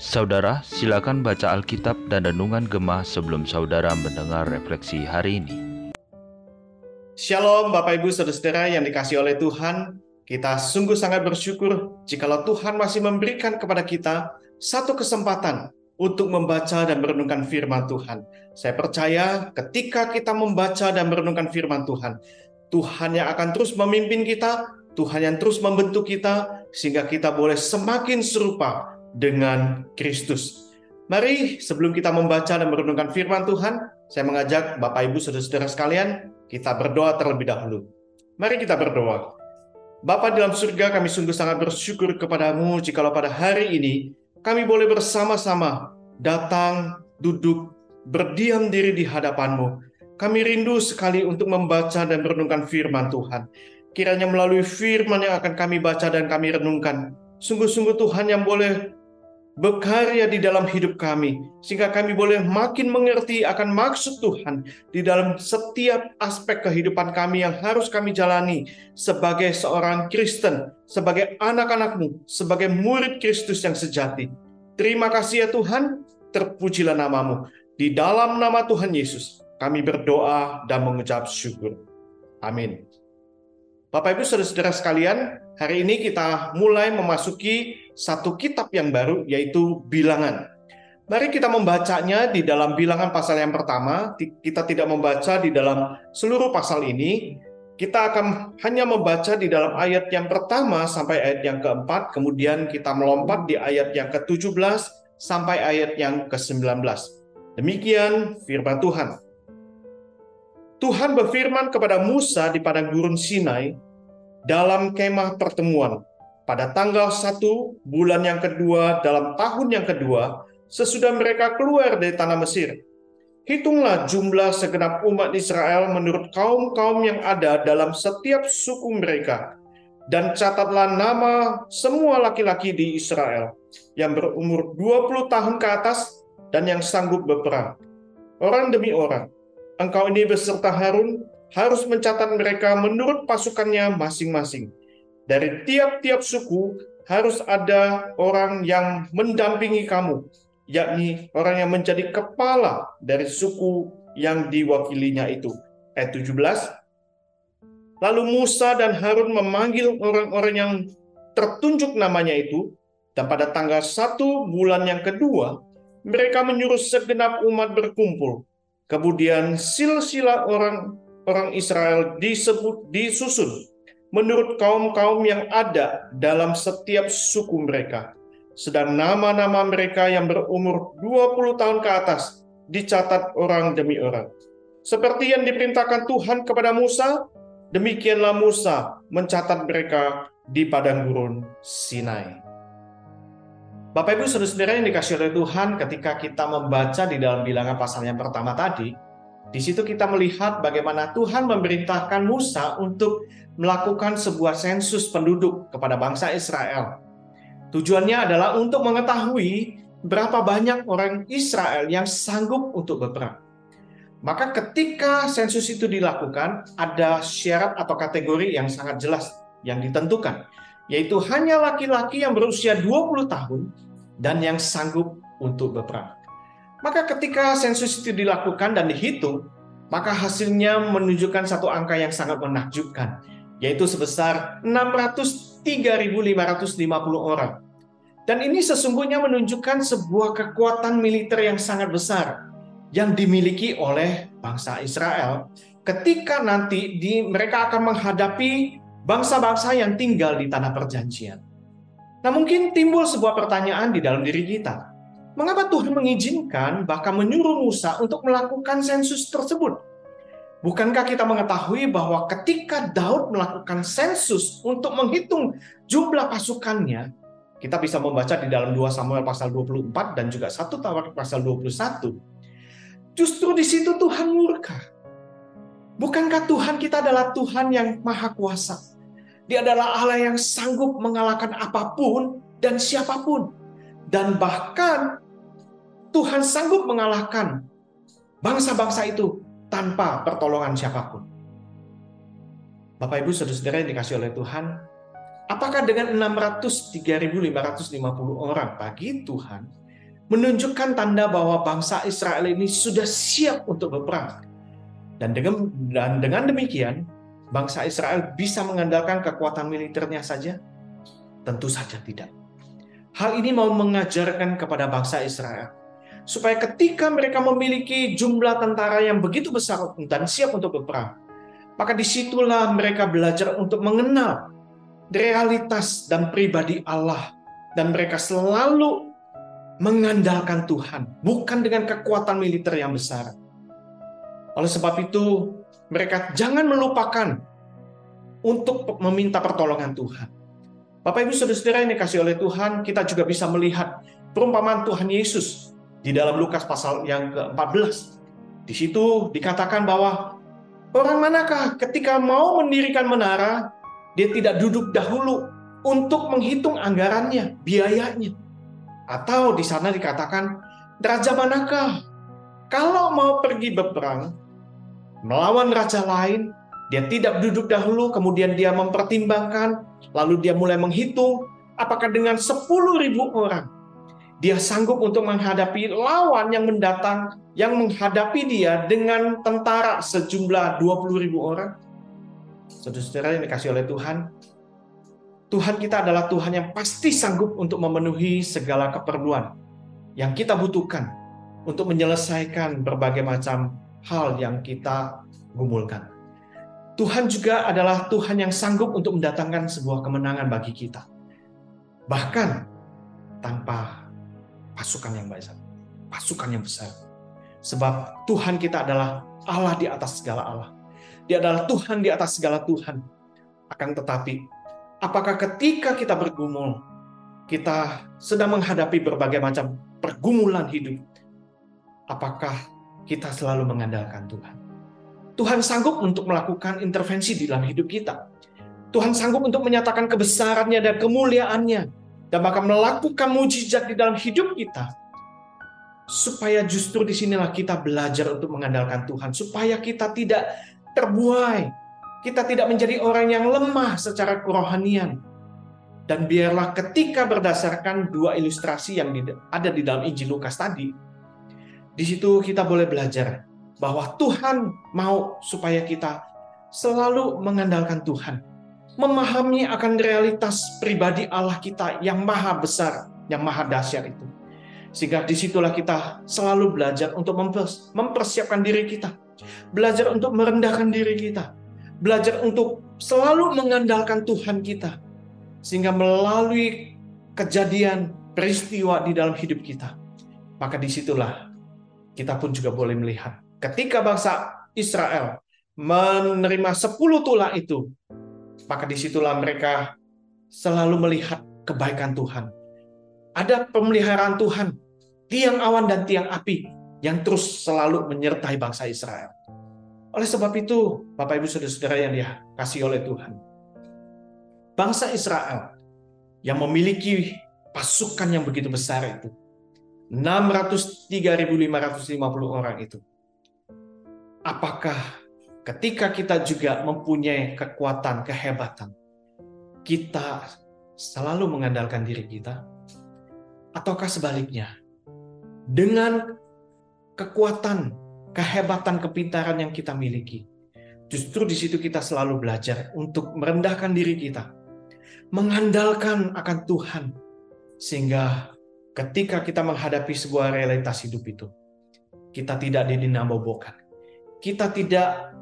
Saudara, silakan baca Alkitab dan Renungan Gemah sebelum saudara mendengar refleksi hari ini. Shalom Bapak Ibu Saudara-saudara yang dikasih oleh Tuhan. Kita sungguh sangat bersyukur jikalau Tuhan masih memberikan kepada kita satu kesempatan untuk membaca dan merenungkan firman Tuhan. Saya percaya ketika kita membaca dan merenungkan firman Tuhan, Tuhan yang akan terus memimpin kita, Tuhan yang terus membentuk kita, sehingga kita boleh semakin serupa dengan Kristus. Mari sebelum kita membaca dan merenungkan firman Tuhan, saya mengajak Bapak Ibu Saudara-saudara sekalian, kita berdoa terlebih dahulu. Mari kita berdoa. Bapa dalam surga, kami sungguh sangat bersyukur kepadamu jikalau pada hari ini kami boleh bersama-sama datang, duduk, berdiam diri di hadapanmu. Kami rindu sekali untuk membaca dan merenungkan firman Tuhan. Kiranya melalui firman yang akan kami baca dan kami renungkan, sungguh-sungguh Tuhan yang boleh berkarya di dalam hidup kami, sehingga kami boleh makin mengerti akan maksud Tuhan di dalam setiap aspek kehidupan kami yang harus kami jalani sebagai seorang Kristen, sebagai anak-anakmu, sebagai murid Kristus yang sejati. Terima kasih ya Tuhan, terpujilah namamu. Di dalam nama Tuhan Yesus, kami berdoa dan mengucap syukur. Amin. Bapak Ibu Saudara-saudara sekalian, hari ini kita mulai memasuki satu kitab yang baru yaitu Bilangan. Mari kita membacanya di dalam Bilangan pasal yang pertama. Kita tidak membaca di dalam seluruh pasal ini. Kita akan hanya membaca di dalam ayat yang pertama sampai ayat yang keempat, kemudian kita melompat di ayat yang ke-17 sampai ayat yang ke-19. Demikian firman Tuhan. Tuhan berfirman kepada Musa di padang gurun Sinai dalam kemah pertemuan pada tanggal satu bulan yang kedua dalam tahun yang kedua sesudah mereka keluar dari tanah Mesir. Hitunglah jumlah segenap umat Israel menurut kaum-kaum yang ada dalam setiap suku mereka dan catatlah nama semua laki-laki di Israel yang berumur 20 tahun ke atas dan yang sanggup berperang. Orang demi orang, engkau ini beserta Harun harus mencatat mereka menurut pasukannya masing-masing. Dari tiap-tiap suku harus ada orang yang mendampingi kamu, yakni orang yang menjadi kepala dari suku yang diwakilinya itu. Ayat 17. Lalu Musa dan Harun memanggil orang-orang yang tertunjuk namanya itu, dan pada tanggal satu bulan yang kedua, mereka menyuruh segenap umat berkumpul Kemudian silsilah orang orang Israel disebut disusun menurut kaum-kaum yang ada dalam setiap suku mereka. Sedang nama-nama mereka yang berumur 20 tahun ke atas dicatat orang demi orang. Seperti yang diperintahkan Tuhan kepada Musa, demikianlah Musa mencatat mereka di padang gurun Sinai. Bapak Ibu saudara-saudara yang dikasih oleh Tuhan ketika kita membaca di dalam bilangan pasal yang pertama tadi, di situ kita melihat bagaimana Tuhan memerintahkan Musa untuk melakukan sebuah sensus penduduk kepada bangsa Israel. Tujuannya adalah untuk mengetahui berapa banyak orang Israel yang sanggup untuk berperang. Maka ketika sensus itu dilakukan, ada syarat atau kategori yang sangat jelas yang ditentukan yaitu hanya laki-laki yang berusia 20 tahun dan yang sanggup untuk berperang. Maka ketika sensus itu dilakukan dan dihitung, maka hasilnya menunjukkan satu angka yang sangat menakjubkan, yaitu sebesar 603.550 orang. Dan ini sesungguhnya menunjukkan sebuah kekuatan militer yang sangat besar yang dimiliki oleh bangsa Israel ketika nanti di, mereka akan menghadapi bangsa-bangsa yang tinggal di tanah perjanjian. Nah mungkin timbul sebuah pertanyaan di dalam diri kita. Mengapa Tuhan mengizinkan bahkan menyuruh Musa untuk melakukan sensus tersebut? Bukankah kita mengetahui bahwa ketika Daud melakukan sensus untuk menghitung jumlah pasukannya, kita bisa membaca di dalam 2 Samuel pasal 24 dan juga 1 Tawar pasal 21. Justru di situ Tuhan murka. Bukankah Tuhan kita adalah Tuhan yang maha kuasa? Dia adalah Allah yang sanggup mengalahkan apa pun dan siapa pun. Dan bahkan Tuhan sanggup mengalahkan bangsa-bangsa itu tanpa pertolongan siapa pun. Bapak Ibu Saudara-saudara yang dikasih oleh Tuhan, Apakah dengan 600 3.550 orang bagi Tuhan menunjukkan tanda bahwa bangsa Israel ini sudah siap untuk berperang. Dan dengan dan dengan demikian bangsa Israel bisa mengandalkan kekuatan militernya saja? Tentu saja tidak. Hal ini mau mengajarkan kepada bangsa Israel supaya ketika mereka memiliki jumlah tentara yang begitu besar dan siap untuk berperang, maka di situlah mereka belajar untuk mengenal realitas dan pribadi Allah dan mereka selalu mengandalkan Tuhan, bukan dengan kekuatan militer yang besar. Oleh sebab itu, mereka jangan melupakan untuk meminta pertolongan Tuhan. Bapak Ibu Saudara-saudara yang dikasih oleh Tuhan, kita juga bisa melihat perumpamaan Tuhan Yesus di dalam Lukas pasal yang ke-14. Di situ dikatakan bahwa orang manakah ketika mau mendirikan menara, dia tidak duduk dahulu untuk menghitung anggarannya, biayanya. Atau di sana dikatakan, raja manakah kalau mau pergi berperang melawan raja lain, dia tidak duduk dahulu, kemudian dia mempertimbangkan, lalu dia mulai menghitung apakah dengan 10.000 orang dia sanggup untuk menghadapi lawan yang mendatang yang menghadapi dia dengan tentara sejumlah 20.000 orang. Saudara-saudara yang dikasih oleh Tuhan, Tuhan kita adalah Tuhan yang pasti sanggup untuk memenuhi segala keperluan yang kita butuhkan untuk menyelesaikan berbagai macam hal yang kita gumulkan. Tuhan juga adalah Tuhan yang sanggup untuk mendatangkan sebuah kemenangan bagi kita. Bahkan tanpa pasukan yang besar, pasukan yang besar. Sebab Tuhan kita adalah Allah di atas segala Allah. Dia adalah Tuhan di atas segala Tuhan. Akan tetapi, apakah ketika kita bergumul, kita sedang menghadapi berbagai macam pergumulan hidup, apakah kita selalu mengandalkan Tuhan? Tuhan sanggup untuk melakukan intervensi di dalam hidup kita. Tuhan sanggup untuk menyatakan kebesarannya dan kemuliaannya, dan bahkan melakukan mujizat di dalam hidup kita. Supaya justru di sinilah kita belajar untuk mengandalkan Tuhan, supaya kita tidak terbuai. Kita tidak menjadi orang yang lemah secara kerohanian. Dan biarlah ketika berdasarkan dua ilustrasi yang ada di dalam Injil Lukas tadi, di situ kita boleh belajar bahwa Tuhan mau supaya kita selalu mengandalkan Tuhan, memahami akan realitas pribadi Allah kita yang maha besar, yang maha dahsyat itu. Sehingga di situlah kita selalu belajar untuk mempersiapkan diri kita belajar untuk merendahkan diri kita, belajar untuk selalu mengandalkan Tuhan kita, sehingga melalui kejadian peristiwa di dalam hidup kita, maka di situlah kita pun juga boleh melihat ketika bangsa Israel menerima sepuluh tulah itu, maka di situlah mereka selalu melihat kebaikan Tuhan. Ada pemeliharaan Tuhan, tiang awan dan tiang api yang terus selalu menyertai bangsa Israel. Oleh sebab itu, Bapak Ibu Saudara-saudara yang dikasih oleh Tuhan, bangsa Israel yang memiliki pasukan yang begitu besar itu, 603.550 orang itu, apakah ketika kita juga mempunyai kekuatan, kehebatan, kita selalu mengandalkan diri kita? Ataukah sebaliknya, dengan kekuatan, kehebatan, kepintaran yang kita miliki. Justru di situ kita selalu belajar untuk merendahkan diri kita, mengandalkan akan Tuhan, sehingga ketika kita menghadapi sebuah realitas hidup itu, kita tidak didinamobokan. Kita tidak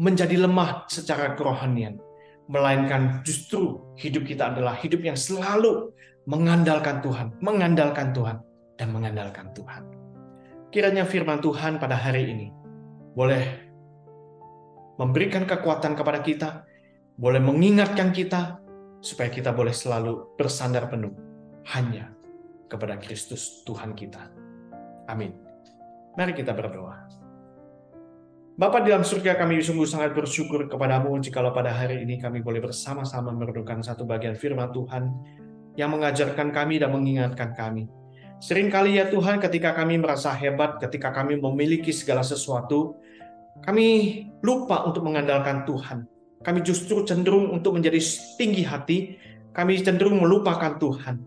menjadi lemah secara kerohanian, melainkan justru hidup kita adalah hidup yang selalu mengandalkan Tuhan, mengandalkan Tuhan, dan mengandalkan Tuhan. Kiranya firman Tuhan pada hari ini boleh memberikan kekuatan kepada kita, boleh mengingatkan kita, supaya kita boleh selalu bersandar penuh hanya kepada Kristus Tuhan kita. Amin. Mari kita berdoa. Bapa di dalam surga kami sungguh sangat bersyukur kepadamu jikalau pada hari ini kami boleh bersama-sama merenungkan satu bagian firman Tuhan yang mengajarkan kami dan mengingatkan kami Seringkali ya Tuhan ketika kami merasa hebat, ketika kami memiliki segala sesuatu, kami lupa untuk mengandalkan Tuhan. kami justru cenderung untuk menjadi tinggi hati, kami cenderung melupakan Tuhan.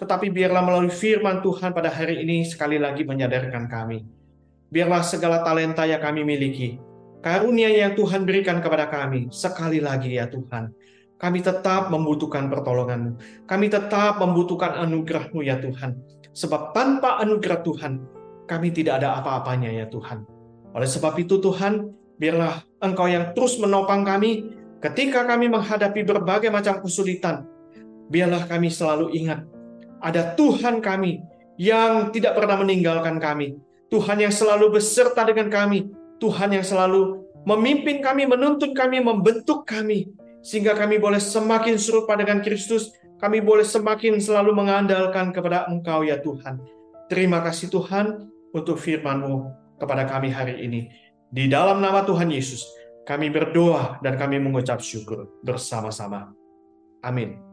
Tetapi biarlah melalui firman Tuhan pada hari ini sekali lagi menyadarkan kami. Biarlah segala talenta yang kami miliki, karunia yang Tuhan berikan kepada kami, sekali lagi ya Tuhan, kami tetap membutuhkan pertolongan-Mu. Kami tetap membutuhkan anugerah-Mu ya Tuhan. Sebab tanpa anugerah Tuhan, kami tidak ada apa-apanya ya Tuhan. Oleh sebab itu Tuhan, biarlah Engkau yang terus menopang kami, Ketika kami menghadapi berbagai macam kesulitan, biarlah kami selalu ingat ada Tuhan kami yang tidak pernah meninggalkan kami. Tuhan yang selalu beserta dengan kami. Tuhan yang selalu memimpin kami, menuntun kami, membentuk kami. Sehingga kami boleh semakin serupa dengan Kristus. Kami boleh semakin selalu mengandalkan kepada Engkau ya Tuhan. Terima kasih Tuhan untuk firman-Mu kepada kami hari ini. Di dalam nama Tuhan Yesus, kami berdoa dan kami mengucap syukur bersama-sama. Amin.